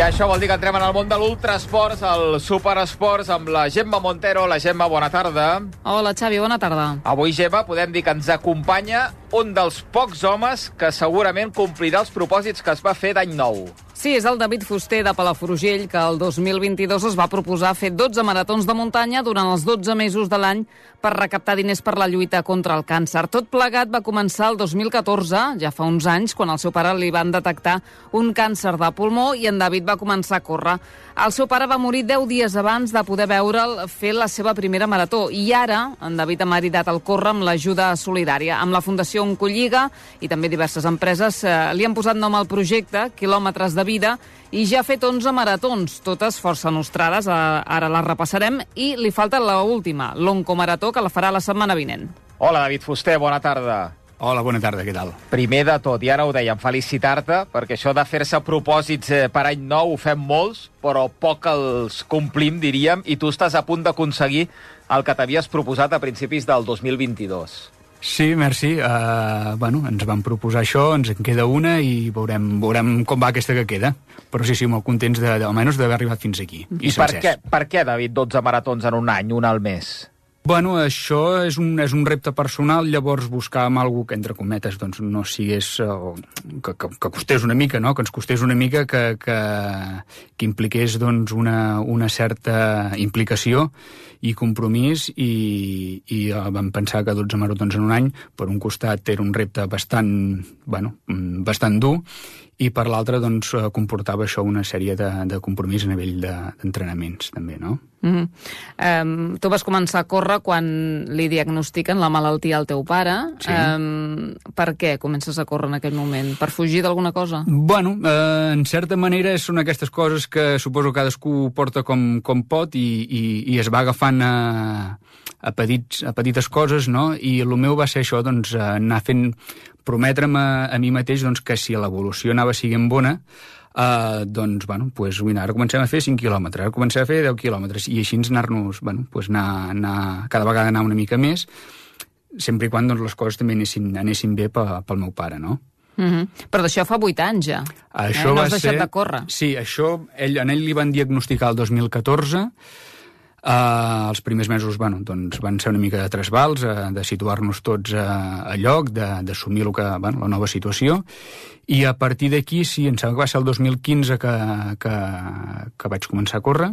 I això vol dir que entrem en el món de l'ultrasports, el superesports, amb la Gemma Montero. La Gemma, bona tarda. Hola, Xavi, bona tarda. Avui, Gemma, podem dir que ens acompanya un dels pocs homes que segurament complirà els propòsits que es va fer d'any nou. Sí, és el David Fuster de Palafrugell, que el 2022 es va proposar fer 12 maratons de muntanya durant els 12 mesos de l'any per recaptar diners per la lluita contra el càncer. Tot plegat va començar el 2014, ja fa uns anys, quan al seu pare li van detectar un càncer de pulmó i en David va començar a córrer. El seu pare va morir 10 dies abans de poder veure'l fer la seva primera marató i ara en David ha maridat el córrer amb l'ajuda solidària. Amb la Fundació Oncolliga i també diverses empreses eh, li han posat nom al projecte, quilòmetres de vida i ja ha fet 11 maratons, totes força nostrades, ara les repassarem, i li falta la última, l'Oncomarató, que la farà la setmana vinent. Hola, David Fuster, bona tarda. Hola, bona tarda, què tal? Primer de tot, i ara ho dèiem, felicitar-te, perquè això de fer-se propòsits eh, per any nou ho fem molts, però poc els complim, diríem, i tu estàs a punt d'aconseguir el que t'havies proposat a principis del 2022. Sí, merci. Uh, bueno, ens van proposar això, ens en queda una i veurem, veurem com va aquesta que queda. Però sí, sí, molt contents de, de, almenys d'haver arribat fins aquí. I, I per, què, per què, David, 12 maratons en un any, un al mes? Bueno, això és un, és un repte personal, llavors buscàvem alguna que, entre cometes, doncs, no sigués... Uh, que, que, que costés una mica, no? Que ens costés una mica, que, que, que impliqués doncs, una, una certa implicació i compromís i, i uh, vam pensar que 12 maratons en un any, per un costat, era un repte bastant, bueno, mm, bastant dur i per l'altre doncs, eh, comportava això una sèrie de, de compromís a nivell d'entrenaments, de, també, no? Mm -hmm. um, tu vas començar a córrer quan li diagnostiquen la malaltia al teu pare. Sí. Um, per què comences a córrer en aquell moment? Per fugir d'alguna cosa? Bueno, uh, en certa manera són aquestes coses que suposo que cadascú porta com, com pot i, i, i es va agafant a, a, petits, a petites coses, no? I el meu va ser això, doncs, anar fent prometre'm a, a mi mateix doncs, que si l'evolució anava siguent bona, uh, doncs, bueno, pues, mira, ara comencem a fer 5 quilòmetres, ara comencem a fer 10 quilòmetres, i així anar-nos, bueno, pues anar, anar, cada vegada anar una mica més, sempre i quan doncs, les coses també anessin, anessin bé pel meu pare, no? Mm -hmm. Però d'això fa 8 anys ja. Això eh? No has deixat ser... de córrer. Sí, això, ell, en ell li van diagnosticar el 2014, Uh, els primers mesos bueno, doncs van ser una mica de trasbals, uh, de situar-nos tots uh, a lloc, d'assumir bueno, la nova situació, i a partir d'aquí, sí, em sembla que va ser el 2015 que, que, que vaig començar a córrer,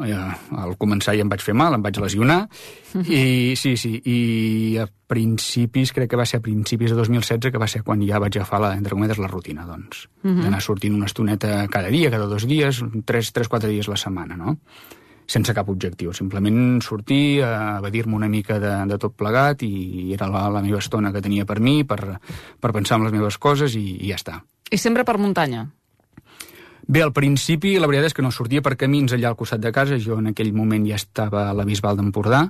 al començar ja em vaig fer mal, em vaig lesionar, -huh. i sí, sí, i a principis, crec que va ser a principis de 2016, que va ser quan ja vaig agafar, la, entre cometes, la rutina, doncs, uh -huh. d'anar sortint una estoneta cada dia, cada dos dies, tres, tres, quatre dies a la setmana, no? Sense cap objectiu, simplement sortir, evadir-me una mica de, de tot plegat i era la, la meva estona que tenia per mi, per, per pensar en les meves coses i, i ja està. I sempre per muntanya? Bé, al principi la veritat és que no sortia per camins allà al costat de casa, jo en aquell moment ja estava a la Bisbal d'Empordà,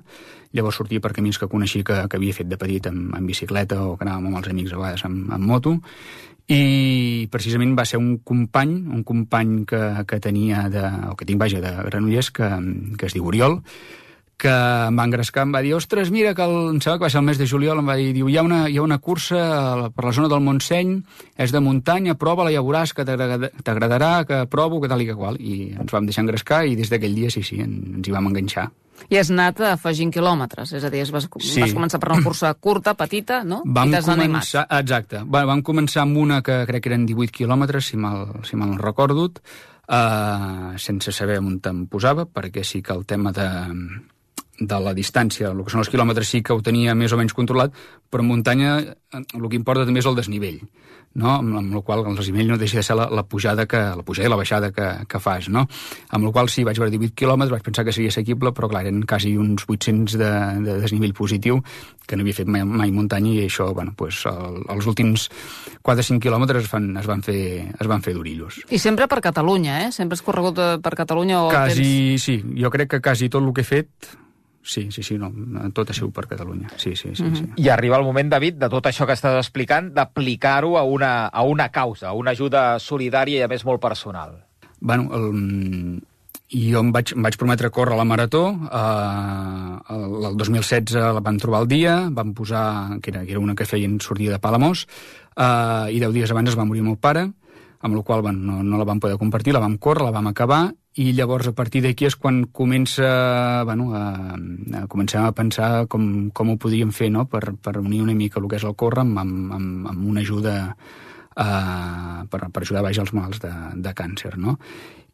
llavors sortia per camins que coneixia que, que havia fet de petit amb, amb bicicleta o que anàvem amb els amics a vegades amb, amb moto, i precisament va ser un company, un company que, que tenia, de, o que tinc, vaja, de Granollers, que, que es diu Oriol, que em va engrescar, em va dir, ostres, mira, que el, em sembla que va ser el mes de juliol, em va dir, diu, hi ha una, hi ha una cursa per la zona del Montseny, és de muntanya, prova-la, ja veuràs que t'agradarà, que provo, que tal i que qual. I ens vam deixar engrescar i des d'aquell dia, sí, sí, ens hi vam enganxar. I has anat afegint quilòmetres, és a dir, vas, sí. vas començar per una cursa curta, petita, no? Vam I t'has començar, animat. Exacte. Vam, vam començar amb una que crec que eren 18 quilòmetres, si mal, si mal no recordo, uh, sense saber on em posava, perquè sí que el tema de, de la distància, el que són els quilòmetres sí que ho tenia més o menys controlat, però en muntanya el que importa també és el desnivell no? amb, amb la qual el desnivell no deixa de ser la, la pujada que, la pujada i la baixada que, que fas, no? Amb la qual sí, vaig veure 18 quilòmetres, vaig pensar que seria assequible, però clar, eren quasi uns 800 de, de desnivell positiu, que no havia fet mai, mai muntanya, i això, bueno, pues, el, els últims 4-5 quilòmetres es van, es, van fer, es van fer durillos. I sempre per Catalunya, eh? Sempre has corregut eh, per Catalunya o quasi, tens... sí, jo crec que quasi tot el que he fet Sí, sí, sí, no, tot ha sigut per Catalunya. Sí, sí, sí, mm -hmm. sí. I arriba el moment, David, de tot això que estàs explicant, d'aplicar-ho a, una, a una causa, a una ajuda solidària i, a més, molt personal. Bueno, el, jo em vaig, em vaig prometre córrer la marató, eh, el, el 2016 la van trobar el dia, van posar, que era, que era una que feien sortir de Palamós, eh, i deu dies abans es va morir el meu pare, amb la qual bueno, no, no la vam poder compartir, la vam córrer, la vam acabar, i llavors a partir d'aquí és quan comença, bueno, a, a comencem a pensar com, com ho podríem fer no? per, per unir una mica el que és el córrer amb, amb, amb una ajuda uh, per, per ajudar baix els mals de, de càncer. No?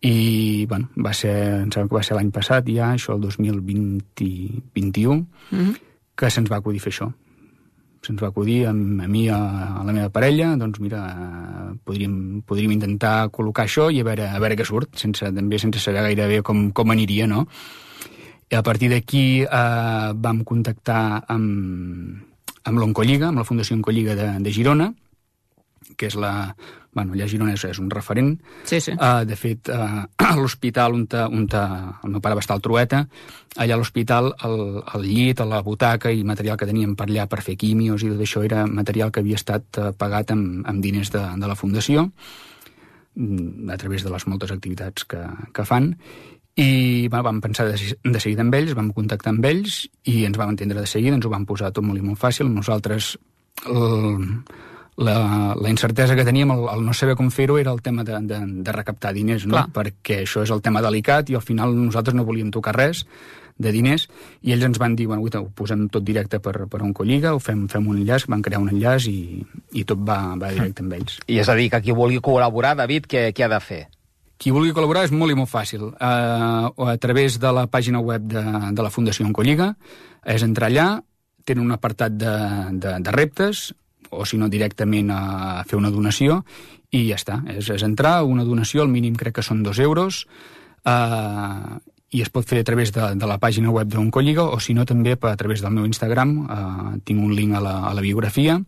I bueno, va ser, em sembla que va ser l'any passat ja, això el 2021, mm -hmm. que se'ns va acudir fer això, se'ns va acudir a, a mi, a, a la meva parella, doncs mira, podríem, podríem intentar col·locar això i a veure, a veure què surt, sense, també sense saber gaire bé com, com aniria, no? I a partir d'aquí eh, vam contactar amb, amb l'Oncolliga, amb la Fundació Oncolliga de, de Girona, que és la, bueno, allà a Girona és, és un referent. Sí, sí. Uh, de fet, uh, a l'hospital on, ta, on ta, el meu pare va estar al Trueta, allà a l'hospital el, el llit, la butaca i material que teníem per allà per fer quimios i tot això era material que havia estat uh, pagat amb, amb diners de, de la Fundació mm, a través de les moltes activitats que, que fan i bueno, vam pensar de, de seguida amb ells, vam contactar amb ells i ens vam entendre de seguida, ens ho vam posar tot molt i molt fàcil. Nosaltres el, la, la incertesa que teníem, el, el no saber com fer-ho, era el tema de, de, de recaptar diners, no? perquè això és el tema delicat i al final nosaltres no volíem tocar res de diners, i ells ens van dir, bueno, ho posem tot directe per, per un colliga, ho fem, fem un enllaç, van crear un enllaç i, i tot va, va directe amb ells. I és a dir, que qui vulgui col·laborar, David, què, què ha de fer? Qui vulgui col·laborar és molt i molt fàcil. Uh, a través de la pàgina web de, de la Fundació Oncolliga, és entrar allà, tenen un apartat de, de, de reptes, o si no directament a fer una donació i ja està, és, és entrar, una donació, el mínim crec que són dos euros, eh, i es pot fer a través de, de la pàgina web d'Oncolliga o si no també a través del meu Instagram, eh, tinc un link a la, a la biografia,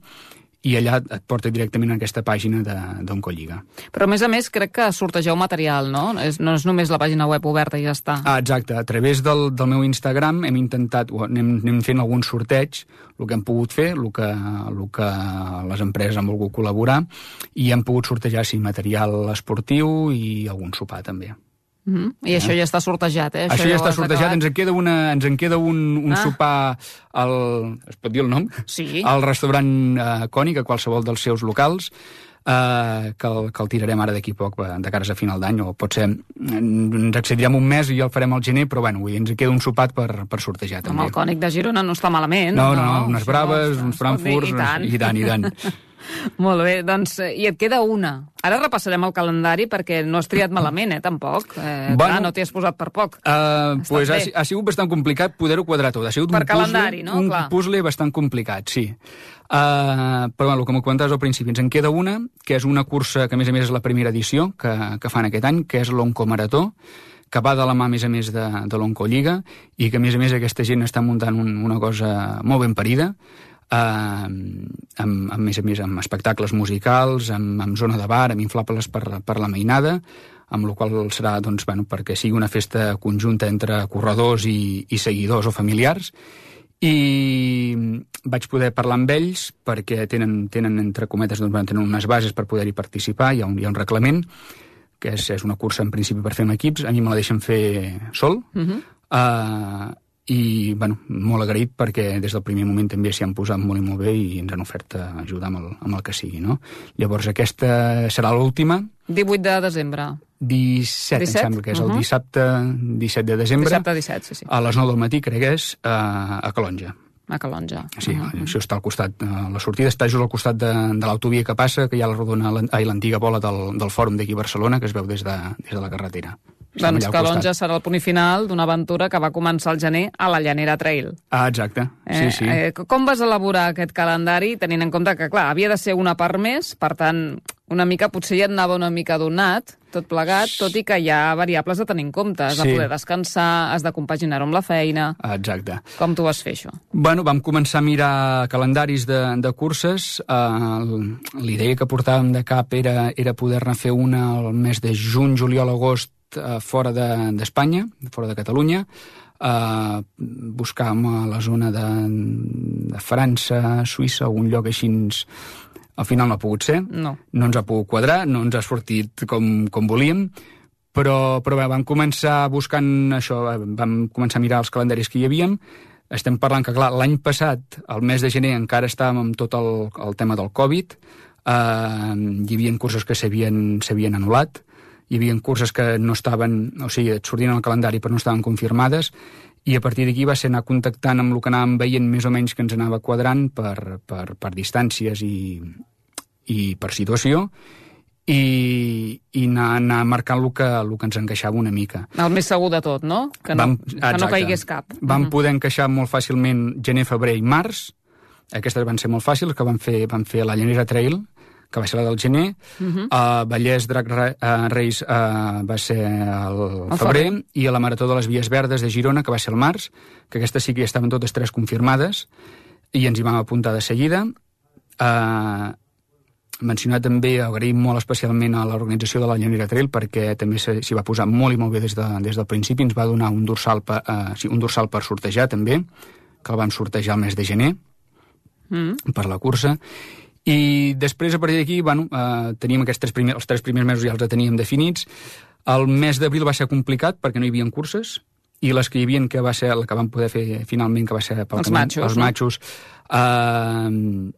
i allà et porta directament a aquesta pàgina d'Oncolliga. Però, a més a més, crec que sortegeu material, no? És, no és només la pàgina web oberta i ja està. Ah, exacte. A través del, del meu Instagram hem intentat, o anem, anem fent algun sorteig, el que hem pogut fer, el que, el que les empreses han volgut col·laborar, i hem pogut sortejar, sí, material esportiu i algun sopar, també. Mm -hmm. I això ja està sortejat, eh? Això, això ja, ja està sortejat, ens en queda, una, ens en queda un, un ah. sopar al... Es pot dir el nom? Sí. Al restaurant uh, Cònic, a qualsevol dels seus locals, uh, que, el, que el tirarem ara d'aquí poc, de cares a final d'any, o potser ens accedirem un mes i el farem al gener, però bueno, ens queda un sopat per, per sortejar, també. Amb el Cònic de Girona no està malament. No, no, no unes braves, uns frankfurts, i tant, i tant. I tant. Molt bé, doncs, i et queda una. Ara repassarem el calendari perquè no has triat malament, eh, tampoc. Eh, bueno, clar, no t'hi has posat per poc. Uh, pues ha, ha sigut bastant complicat poder-ho quadrar tot. Ha sigut per un calendari, puzzle, no? Un clar. puzzle bastant complicat, sí. Uh, però bueno, com comentaves al principi, ens en queda una, que és una cursa que a més a més és la primera edició que, que fan aquest any, que és l'Oncomarató, que va de la mà, a més a més, de, de l'Oncolliga, i que, a més a més, aquesta gent està muntant un, una cosa molt ben parida, eh, amb, amb, a més a més, amb espectacles musicals, amb, amb zona de bar, amb inflables per, per la mainada, amb la qual serà doncs, bueno, perquè sigui una festa conjunta entre corredors i, i seguidors o familiars, i vaig poder parlar amb ells perquè tenen, tenen entre cometes, doncs, tenen unes bases per poder-hi participar, hi ha un, hi ha un reglament, que és, és una cursa en principi per fer amb equips, a mi me la deixen fer sol, uh -huh. uh, i bueno, molt agraït perquè des del primer moment també s'hi han posat molt i molt bé i ens han ofert ajudar amb el, amb el que sigui. No? Llavors aquesta serà l'última. 18 de desembre. 17, 17? em sembla que és uh -huh. el dissabte 17 de desembre. Dissabte 17, sí, sí. A les 9 del matí, crec que és, a, a Calonja. A Calonja. Sí, uh -huh. això està al costat. Eh, la sortida està just al costat de, de l'autovia que passa, que hi ha la rodona, l'antiga bola del, del fòrum d'aquí a Barcelona, que es veu des de, des de la carretera. Doncs Calonja serà el punt final d'una aventura que va començar al gener a la Llanera Trail. Ah, exacte. Sí, eh, sí. Eh, com vas elaborar aquest calendari, tenint en compte que, clar, havia de ser una part més, per tant, una mica, potser ja et anava una mica donat, tot plegat, tot i que hi ha variables a tenir en compte. Has sí. de poder descansar, has de compaginar-ho amb la feina... Exacte. Com tu vas fer això? Bueno, vam començar a mirar calendaris de, de curses. Uh, L'idea que portàvem de cap era, era poder-ne fer una al mes de juny, juliol, agost, uh, fora d'Espanya, de, fora de Catalunya, uh, buscàvem a la zona de, de França, Suïssa, algun lloc així al final no ha pogut ser, no, no ens ha pogut quadrar, no ens ha sortit com, com volíem, però, però bé, vam començar buscant això, vam començar a mirar els calendaris que hi havíem, estem parlant que, clar, l'any passat, al mes de gener, encara estàvem amb tot el, el tema del Covid, Uh, hi havia curses que s'havien anul·lat, hi havia curses que no estaven, o sigui, et sortien al calendari però no estaven confirmades, i a partir d'aquí va ser anar contactant amb el que anàvem veient més o menys que ens anava quadrant per, per, per distàncies i, i per situació, i, i anar, anar marcant el que, el que ens encaixava una mica. El més segur de tot, no? Que no, Vam, que no caigués cap. Vam mm. poder encaixar molt fàcilment gener, febrer i març. Aquestes van ser molt fàcils, que van fer, van fer la Llanera Trail, que va ser la del gener. Uh -huh. uh, Vallès Drac Re uh, Reis uh, va ser el, el febrer, febrer, i a la Marató de les Vies Verdes de Girona, que va ser el març, que aquestes sí que estaven totes tres confirmades, i ens hi vam apuntar de seguida. Uh, mencionar també, agraïm molt especialment a l'organització de la Llanera Trail perquè també s'hi va posar molt i molt bé des, de, des del principi, ens va donar un dorsal, per, uh, sí, un dorsal per sortejar també, que el vam sortejar el mes de gener mm. per la cursa, i després, a partir d'aquí, bueno, eh, teníem aquests tres primers, els tres primers mesos ja els teníem definits. El mes d'abril va ser complicat perquè no hi havia curses, i les que hi havia, que va ser la que vam poder fer finalment, que va ser pel els camí, matxos, els matxos, eh,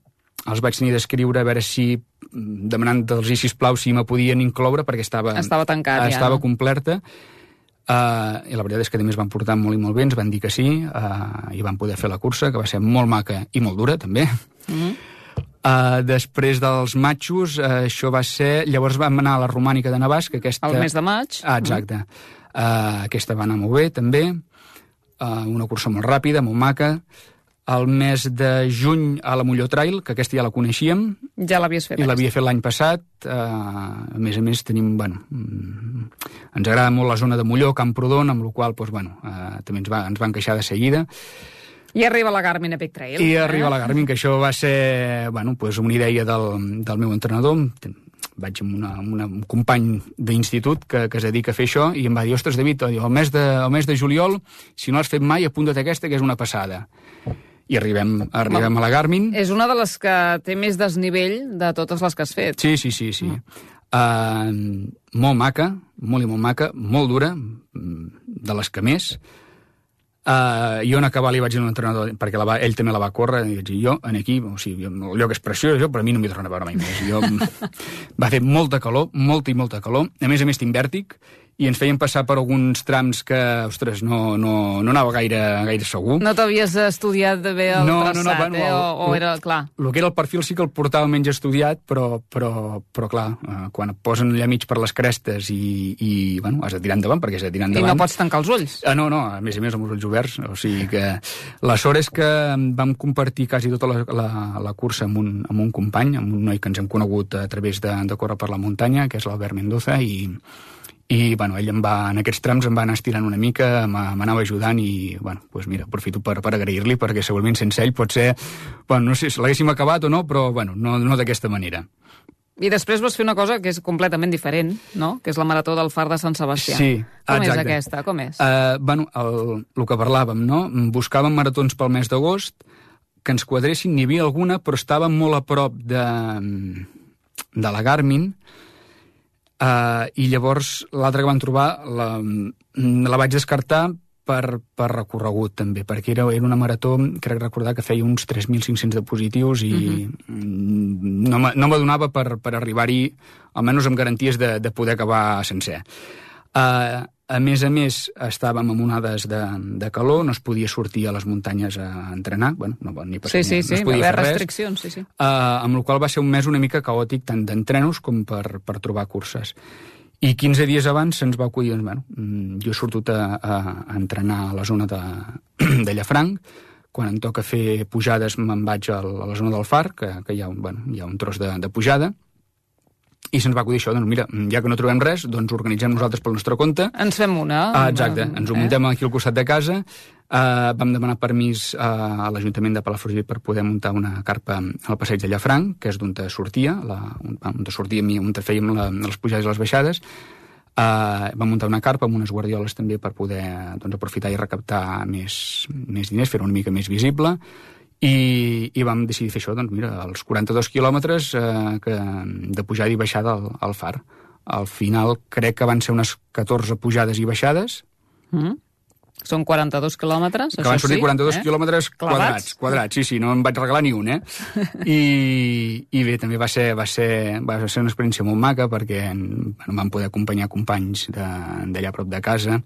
els vaig tenir d'escriure a veure si demanant dels i sisplau si me podien incloure perquè estava, estava tancat estava ja, no? complerta uh, i la veritat és que a més van portar molt i molt bé ens van dir que sí uh, i van poder fer la cursa que va ser molt maca i molt dura també mm -hmm. Uh, després dels matxos, uh, això va ser... Llavors vam anar a la Romànica de Navàs, que aquesta... El mes de maig. Ah, exacte. Uh, aquesta va anar molt bé, també. Uh, una cursa molt ràpida, molt maca. El mes de juny a la Molló Trail, que aquesta ja la coneixíem. Ja l'havies fet. I l'havia fet l'any passat. Uh, a més a més tenim, bueno... Mm, ens agrada molt la zona de Molló, Camprodon, amb la qual doncs, bueno, uh, també ens va, ens va encaixar de seguida. I arriba la Garmin Epic Trail. I eh? arriba la Garmin, que això va ser bueno, pues una idea del, del meu entrenador. Vaig amb, una, amb una, un company d'institut que, que es dedica a fer això i em va dir, ostres, David, el mes de, el mes de juliol, si no has fet mai, apunta't aquesta, que és una passada. I arribem, arribem a la Garmin. És una de les que té més desnivell de totes les que has fet. Sí, sí, sí, sí. Mm. Uh, molt maca, molt i molt maca, molt dura, de les que més. Uh, jo en acabar li vaig dir a un entrenador, perquè la va, ell també la va córrer, i vaig dir, jo, en aquí, o sigui, el lloc és preciós, jo, però a mi no m'hi torna a veure mai més. Jo, va fer molta calor, molta i molta calor, a més a més tinc vèrtic, i ens feien passar per alguns trams que, ostres, no, no, no anava gaire, gaire segur. No t'havies estudiat bé el no, traçat, no, no, bueno, eh? O, o era, clar... El que era el perfil sí que el portava menys estudiat, però, però, però clar, eh, quan et posen allà mig per les crestes i, i bueno, has de tirar endavant, perquè has de tirar endavant... I no pots tancar els ulls. Ah, no, no, a més a més amb els ulls oberts, o sigui que... La sort és que vam compartir quasi tota la, la, la cursa amb un, amb un company, amb un noi que ens hem conegut a través de, de córrer per la muntanya, que és l'Albert Mendoza, i i bueno, ell em va, en aquests trams em va anar estirant una mica, m'anava ajudant i, bueno, pues mira, aprofito per, per agrair-li perquè segurament sense ell pot ser, bueno, no sé si l'haguéssim acabat o no, però bueno, no, no d'aquesta manera. I després vas fer una cosa que és completament diferent, no? Que és la marató del Far de Sant Sebastià. Sí, Com exacte. és aquesta? Com és? Uh, bueno, el, el que parlàvem, no? Buscàvem maratons pel mes d'agost que ens quadressin, n'hi havia alguna, però estava molt a prop de, de la Garmin, Uh, I llavors l'altra que vam trobar la, la vaig descartar per, per recorregut també, perquè era, era una marató, crec recordar que feia uns 3.500 de positius i uh -huh. no, no m'adonava per, per arribar-hi, almenys amb garanties de, de poder acabar sencer. Uh, a més a més, estàvem en onades de, de calor, no es podia sortir a les muntanyes a entrenar, bueno, no, ni per sí, sí, sí, no es podia fer restriccions, sí, sí. Uh, amb la qual va ser un mes una mica caòtic tant d'entrenos com per, per trobar curses. I 15 dies abans se'ns va acudir, doncs, bueno, mm, jo he sortit a, a, a entrenar a la zona de, de Llafranc, quan em toca fer pujades me'n vaig a la zona del Far, que, que hi, ha un, bueno, hi ha un tros de, de pujada, i se'ns va acudir això, doncs mira, ja que no trobem res, doncs organitzem nosaltres pel nostre compte. Ens fem una. Ah, exacte, ens ho eh? muntem aquí al costat de casa, uh, vam demanar permís uh, a l'Ajuntament de Palafrugell per poder muntar una carpa al passeig de Llafranc, que és d'on sortia, la, on, on sortíem i on fèiem la, les pujades i les baixades, Uh, vam muntar una carpa amb unes guardioles també per poder doncs, aprofitar i recaptar més, més diners, fer-ho una mica més visible i, i vam decidir fer això, doncs mira, els 42 quilòmetres eh, que, de pujada i baixada al, al far. Al final crec que van ser unes 14 pujades i baixades, mm. Són 42 quilòmetres, que van sortir sí, 42 eh? quilòmetres quadrats, quadrats, sí, sí, no em vaig regalar ni un, eh? I, i bé, també va ser, va, ser, va ser una experiència molt maca perquè bueno, vam poder acompanyar companys d'allà prop de casa,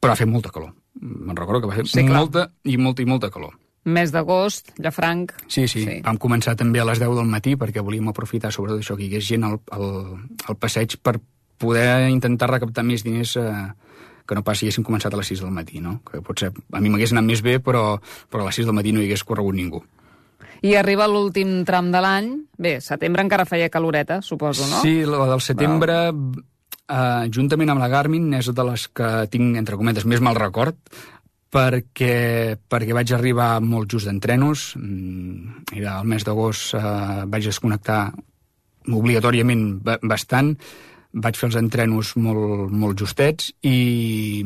però ha fet molta calor. Me'n recordo que va fer Sí, clar. molta i molta i molta calor. Mes d'agost, Llafranc... Sí, sí, Sí. sí, vam començar també a les 10 del matí perquè volíem aprofitar sobretot això, que hi hagués gent al, al, al passeig per poder intentar recaptar més diners eh, que no pas si haguéssim començat a les 6 del matí, no? Que potser a mi m'hagués anat més bé, però, però a les 6 del matí no hi hagués corregut ningú. I arriba l'últim tram de l'any. Bé, setembre encara feia caloreta, suposo, no? Sí, la del setembre, eh, juntament amb la Garmin, és de les que tinc, entre cometes, més mal record, perquè, perquè vaig arribar molt just d'entrenos. Mm, Era el mes d'agost, eh, vaig desconnectar obligatòriament ba- bastant, vaig fer els entrenos molt, molt justets i,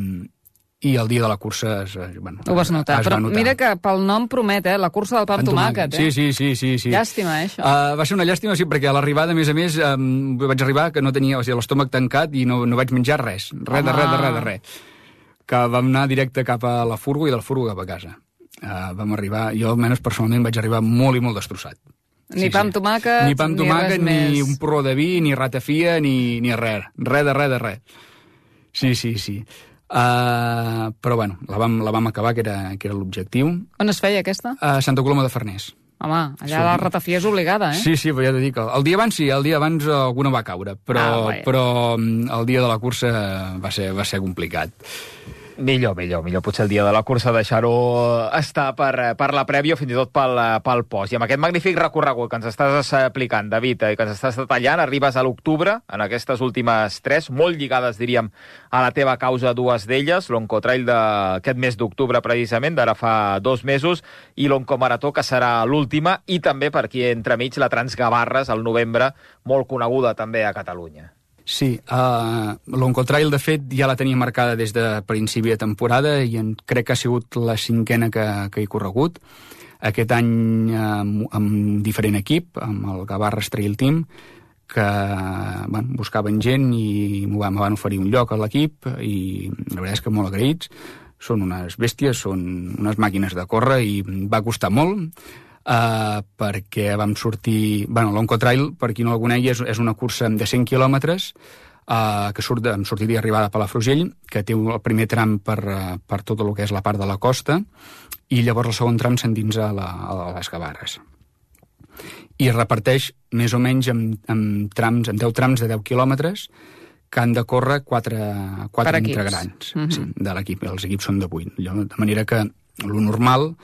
i el dia de la cursa es, es- bueno, Ho vas notar. es va Però mira que pel nom promet, eh? La cursa del pa amb tomàquet, eh? Sí, sí, sí, sí, sí. Llàstima, eh, això. Uh, va ser una llàstima, sí, perquè a l'arribada, a més a més, um, vaig arribar que no tenia, o sigui, l'estómac tancat i no, no vaig menjar res, res de res, de res, de res. Que vam anar directe cap a la furgo i del furgo cap a casa. Uh, vam arribar, jo almenys personalment vaig arribar molt i molt destrossat. Ni pa amb tomàquet, ni pa amb ni tomàquet, res ni, més. un porró de vi, ni ratafia, ni, ni res. Res de res de res. Sí, sí, sí. Uh, però bueno, la vam, la vam acabar, que era, que era l'objectiu. On es feia aquesta? A Santa Coloma de Farners. Home, allà Sí. la ratafia és obligada, eh? Sí, sí, però ja t'he dit que el dia abans sí, el dia abans alguna va caure, però, Ah, però mm, el dia de la cursa va ser, va ser complicat. Millor, millor, millor. Potser el dia de la cursa deixar-ho estar per, per la prèvia o fins i tot pel, pel post. I amb aquest magnífic recorregut que ens estàs aplicant, David, i que ens estàs detallant, arribes a l'octubre, en aquestes últimes tres, molt lligades, diríem, a la teva causa, dues d'elles, l'Oncotrail d'aquest mes d'octubre, precisament, d'ara fa dos mesos, i l'Oncomarató, que serà l'última, i també per aquí entremig la Transgavarres, al novembre, molt coneguda també a Catalunya. Sí, uh, l'Oncotrail, de fet, ja la tenia marcada des de principi de temporada i en, crec que ha sigut la cinquena que, que he corregut. Aquest any amb, amb diferent equip, amb el Gavarres Trail Team, que bueno, buscaven gent i m'ho van, van oferir un lloc a l'equip i la veritat és que molt agraïts. Són unes bèsties, són unes màquines de córrer i va costar molt uh, perquè vam sortir... Bueno, l'Oncotrail, per qui no la conegui, és, és una cursa de 100 quilòmetres uh, que surt de, amb sortida i arribada a Palafrugell, que té el primer tram per, uh, per tot el que és la part de la costa, i llavors el segon tram s'endinsa a, la, a les Gavarres. I es reparteix més o menys en, en, trams, en 10 trams de 10 quilòmetres que han de córrer quatre, quatre Per integrants Mhm. sí, de l'equip. Els equips són de 8. Allò, De manera que lo normal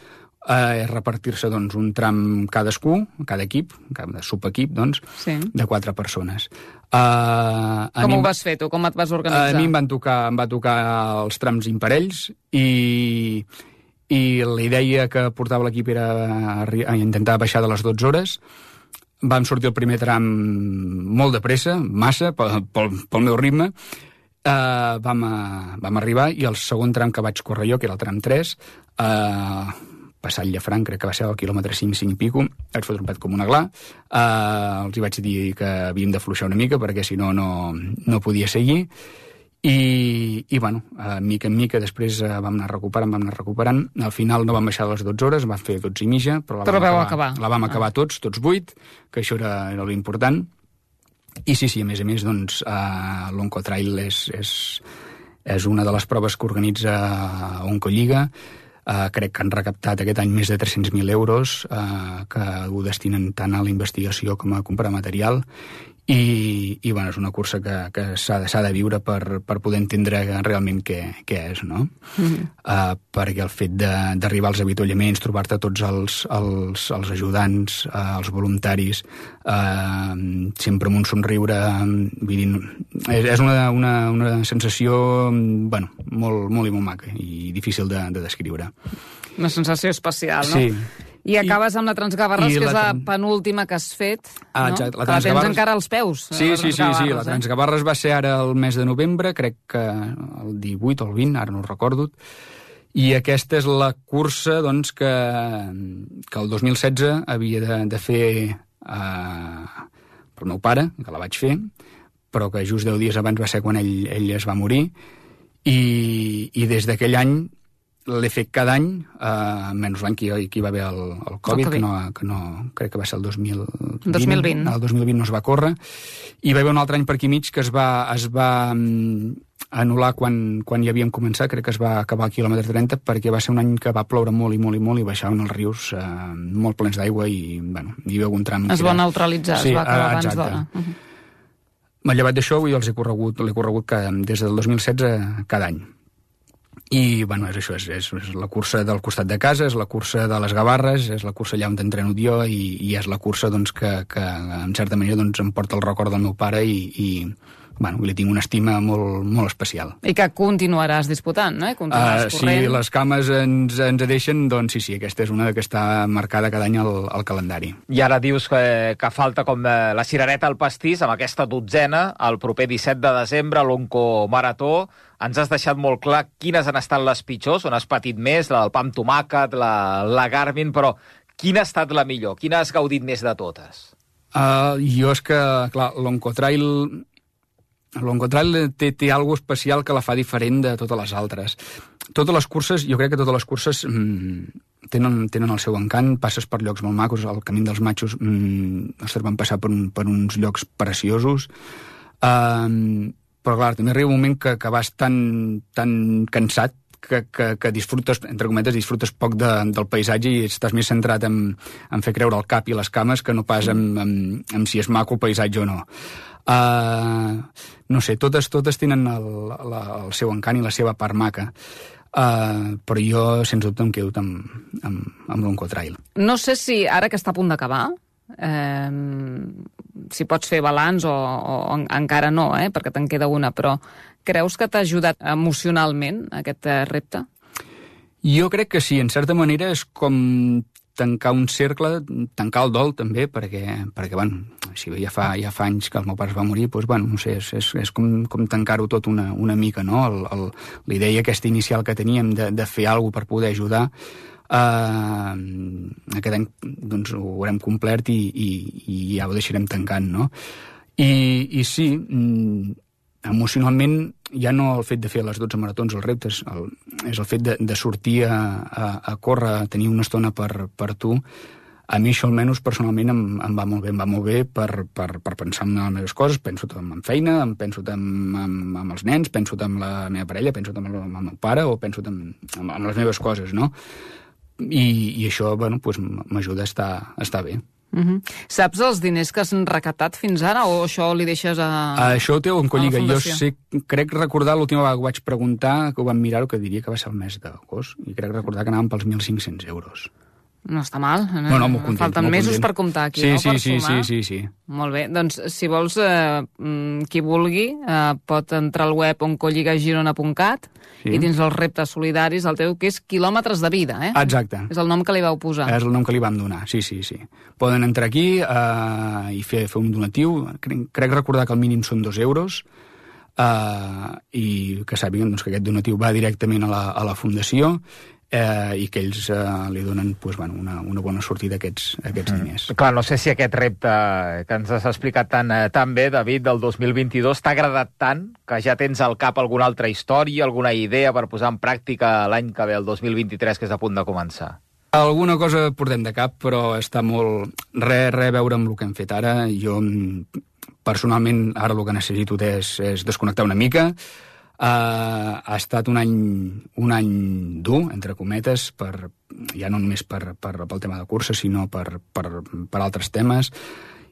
eh, és repartir-se doncs, un tram cadascú, cada equip, cada subequip, doncs, Sí. de quatre persones. Uh, Com ho vas fer tu? Com et vas organitzar? a mi em van tocar, em va tocar els trams imparells i, i la idea que portava l'equip era intentar baixar de les 12 hores. Vam sortir el primer tram molt de pressa, massa, pel, pel, pel meu ritme. Uh, vam, a, vam arribar i el segon tram que vaig córrer jo, que era el tram 3, uh, passat Llafranc, crec que va ser al quilòmetre 5, 5 i pico, vaig fotre un pet com una gla, uh, els hi vaig dir que havíem d'afluixar una mica perquè si no, no, no podia seguir, i, i bueno, uh, mica en mica després uh, vam anar recuperant, vam anar recuperant, al final no vam baixar de les 12 hores, vam fer 12 i mitja, però la Però vam acabar, acabar. la vam Ah. acabar tots, tots 8, que això era, era l'important, i sí, sí, a més a més, doncs, uh, l'Oncotrail és, és, és una de les proves que organitza Oncolliga. Uh, crec que han recaptat aquest any més de 300.000 euros uh, que ho destinen tant a la investigació com a comprar material i, i bueno, és una cursa que, que s'ha de, de viure per, per poder entendre realment què, què és, no? Mm -hmm. uh, perquè el fet d'arribar als avituallaments, trobar-te tots els, els, els ajudants, uh, els voluntaris, uh, sempre amb un somriure, vull dir, és, és una, una, una sensació, bueno, molt, molt i molt maca i difícil de, de descriure. Una sensació especial, no? Sí. I acabes amb la Transgavarres, que és la tran- penúltima que has fet, Ah, no? exacte, la que la tens encara als peus. Sí, sí, sí, sí, Transgavarres, la eh? Transgavarres va ser ara el mes de novembre, crec que el 18 o el 20, ara no ho recordo, i aquesta és la cursa doncs, que, que el 2016 havia de, de fer eh, pel meu pare, que la vaig fer, però que just 10 dies abans va ser quan ell, ell es va morir, i, i des d'aquell any l'he fet cada any, eh, menys l'any que, que hi va haver el, el Covid, Covid. que no, que no, crec que va ser el 2020. 2020. El 2020 no es va córrer. I va haver un altre any per aquí mig que es va, es va mm, anul·lar quan, quan hi havíem començat, crec que es va acabar al quilòmetre 30, perquè va ser un any que va ploure molt i molt i molt i baixaven els rius eh, molt plens d'aigua i, bueno, hi havia algun tram... Es que va neutralitzar, Sí, es va acabar eh, abans d'hora. Uh -huh. M'ha llevat d'això i els he corregut, l'he corregut cada, des del 2016 cada any. I, bueno, és això, és, és, és la cursa del costat de casa, és la cursa de les Gavarres, és la cursa allà on entreno jo i, i és la cursa doncs, que, que, en certa manera, doncs, em porta el record del meu pare i, i bueno, li tinc una estima molt, molt especial. I que continuaràs disputant, no? I Continuaràs Uh, si les cames ens, ens deixen, doncs sí, sí, aquesta és una que està marcada cada any al, al calendari. I ara dius que, que falta com eh, la cirereta al pastís amb aquesta dotzena, el proper 17 de desembre, l'Onco Marató. Ens has deixat molt clar quines han estat les pitjors, on has patit més, la del pa amb tomàquet, la, la Garmin, però quina ha estat la millor? Quina has gaudit més de totes? Uh, jo és que, clar, l'Oncotrail l'Oncotrail té, té alguna especial que la fa diferent de totes les altres. Totes les curses, jo crec que totes les curses mm, tenen, tenen el seu encant, passes per llocs molt macos, el Camí dels Matxos, mm, ostres, vam passar per, un, per uns llocs preciosos, um, però clar, també arriba un moment que, que vas tan, tan cansat que, que, que disfrutes, entre cometes, disfrutes poc de, del paisatge i estàs més centrat en, en fer creure el cap i les cames que no pas en, en, en si és maco el paisatge o no. Uh, no sé, totes, totes tenen el, la, el seu encant i la seva part maca. Uh, però jo, sens dubte, em quedo amb, amb, amb l'Oncotrail. No sé si ara que està a punt d'acabar, eh, si pots fer balanç o, o en, encara no, eh, perquè te'n queda una, però creus que t'ha ajudat emocionalment aquest eh, repte? Jo crec que sí, en certa manera és com tancar un cercle, tancar el dol també, perquè, perquè bueno, si bé ja fa, ja fa anys que el meu pare es va morir, doncs, bueno, no sé, és, és, és com, com tancar-ho tot una, una mica, no? El, la idea aquesta inicial que teníem de, de fer alguna per poder ajudar, eh, aquest any doncs, ho haurem complert i, i, i ja ho deixarem tancant, no? I, i sí, mm, emocionalment ja no el fet de fer les 12 maratons, els reptes, el, és el fet de, de sortir a, a, a córrer, a tenir una estona per, per tu, a mi això almenys personalment em, em va molt bé, em va molt bé per, per, per pensar en les meves coses, penso en, en feina, em penso en, en, en els nens, penso en la meva parella, penso en en el meu pare o penso en, en, en les meves coses, no? I, i això, bueno, pues, m'ajuda a estar, a estar bé. Uh -huh. Saps els diners que has recaptat fins ara o això li deixes a... Uh, això ho té un colliga. a Jo sé, crec recordar l'última vegada que vaig preguntar, que ho vam mirar, que diria que va ser el mes d'agost, i crec recordar que anàvem pels 1.500 euros. No està mal. eh? No, no, molt content. Falten molt mesos content. per comptar aquí, sí, no? Sí, sí, sí, sí, sí. Molt bé, doncs si vols, eh, mm, qui vulgui, eh, pot entrar al web oncolligagirona.cat Sí. i dins els reptes solidaris, el teu, que és quilòmetres de vida, eh? Exacte. És el nom que li vau posar. És el nom que li vam donar, sí, sí, sí. Poden entrar aquí uh, i fer, fer un donatiu. Crec, crec recordar que el mínim són dos euros uh, i que sàpiguen doncs, que aquest donatiu va directament a la, a la fundació eh, i que ells eh, li donen pues, bueno, una, una bona sortida a aquests, a aquests diners. Clar, no sé si aquest repte que ens has explicat tan, eh, tan bé, David, del 2022, t'ha agradat tant que ja tens al cap alguna altra història, alguna idea per posar en pràctica l'any que ve, el 2023, que és a punt de començar? Alguna cosa portem de cap, però està molt... Res, res a veure amb el que hem fet ara. Jo, mm, personalment, ara el que necessito és, és desconnectar una mica. Uh, ha estat un any, un any dur, entre cometes, per, ja no només per, per, pel tema de cursa, sinó per, per, per altres temes.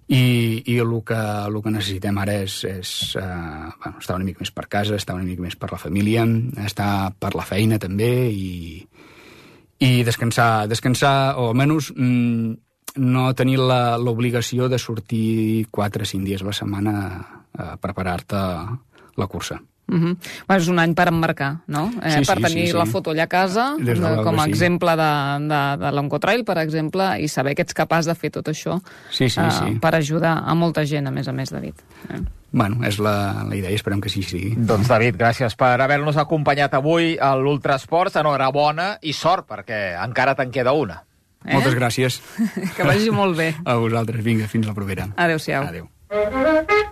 I, i el, que, el que necessitem ara és, és uh, bueno, estar una mica més per casa, estar una mica més per la família, estar per la feina també i, i descansar, descansar o almenys mm, no tenir l'obligació de sortir 4 o 5 dies a la setmana a preparar-te la cursa. Uh -huh. bueno, és un any per emmarcar, no? Eh, Sí, per sí, tenir sí, sí. la foto allà a casa, de eh, com a sí. exemple de, de, de l'Oncotrail, per exemple, i saber que ets capaç de fer tot això Sí, sí, eh, sí. per ajudar a molta gent, a més a més, David. Eh? Bueno, és la, la idea i esperem que sí sigui. Doncs, David, gràcies per haver-nos acompanyat avui a l'Ultrasports. Enhorabona i sort, perquè encara te'n queda una. Eh? Moltes gràcies Que vagi molt bé. a vosaltres. Vinga, fins la propera. Adéu-siau. Adéu. Thank you.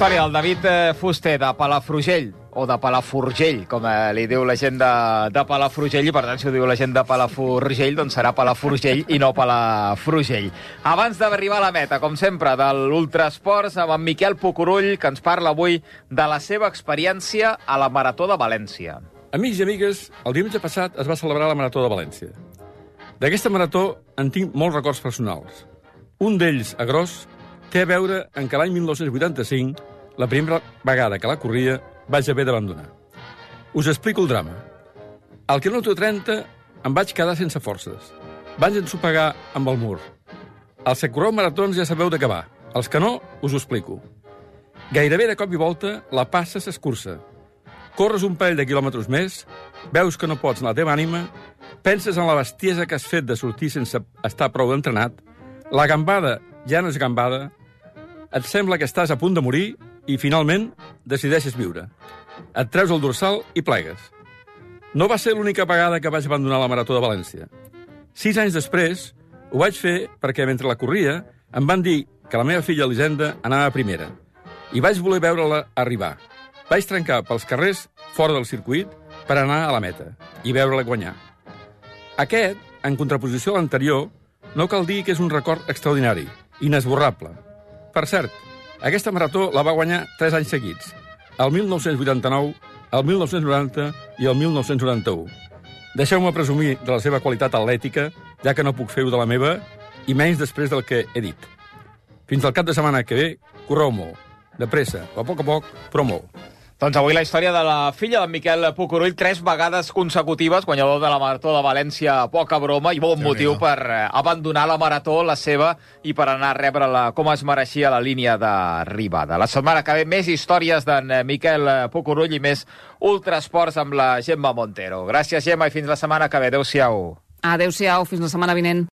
Història del David eh, Fuster de Palafrugell, o de Palafrugell, com eh, li diu la gent de, de Palafrugell, i per tant, si ho diu la gent de Palafrugell, doncs serà Palafrugell i no Palafrugell. Abans d'arribar a la meta, com sempre, de l'Ultrasports, amb en Miquel Pucurull, que ens parla avui de la seva experiència a la Marató de València. Amics i amigues, el diumenge passat es va celebrar la Marató de València. D'aquesta marató en tinc molts records personals. Un d'ells, a gros, té a veure en que l'any 1985, la primera vegada que la corria, vaig haver d'abandonar. Us explico el drama. Al quilòmetre 30 em vaig quedar sense forces. Vaig ensopegar amb el mur. Els que correu maratons ja sabeu de què va. Els que no, us ho explico. Gairebé de cop i volta, la passa s'escurça. Corres un parell de quilòmetres més, veus que no pots la teva ànima, penses en la bestiesa que has fet de sortir sense estar prou entrenat, la gambada ja no és gambada, et sembla que estàs a punt de morir i, finalment, decideixes viure. Et treus el dorsal i plegues. No va ser l'única vegada que vaig abandonar la Marató de València. Sis anys després, ho vaig fer perquè, mentre la corria, em van dir que la meva filla Elisenda anava a primera i vaig voler veure-la arribar. Vaig trencar pels carrers fora del circuit per anar a la meta i veure-la guanyar. Aquest, en contraposició a l'anterior, no cal dir que és un record extraordinari, inesborrable. Per cert, aquesta marató la va guanyar tres anys seguits, el 1989, el 1990 i el 1991. Deixeu-me presumir de la seva qualitat atlètica, ja que no puc fer-ho de la meva, i menys després del que he dit. Fins al cap de setmana que ve, correu molt. De pressa, a poc a poc, però molt. Doncs avui la història de la filla d'en Miquel Pucurull, tres vegades consecutives, guanyador de la Marató de València, poca broma, i bon Déu motiu per eh, abandonar la Marató, la seva, i per anar a rebre-la com es mereixia la línia d'arribada. La setmana que ve més històries d'en eh, Miquel Pucurull i més ultrasports amb la Gemma Montero. Gràcies, Gemma, i fins la setmana que ve. Adéu-siau. Adéu-siau, fins la setmana vinent.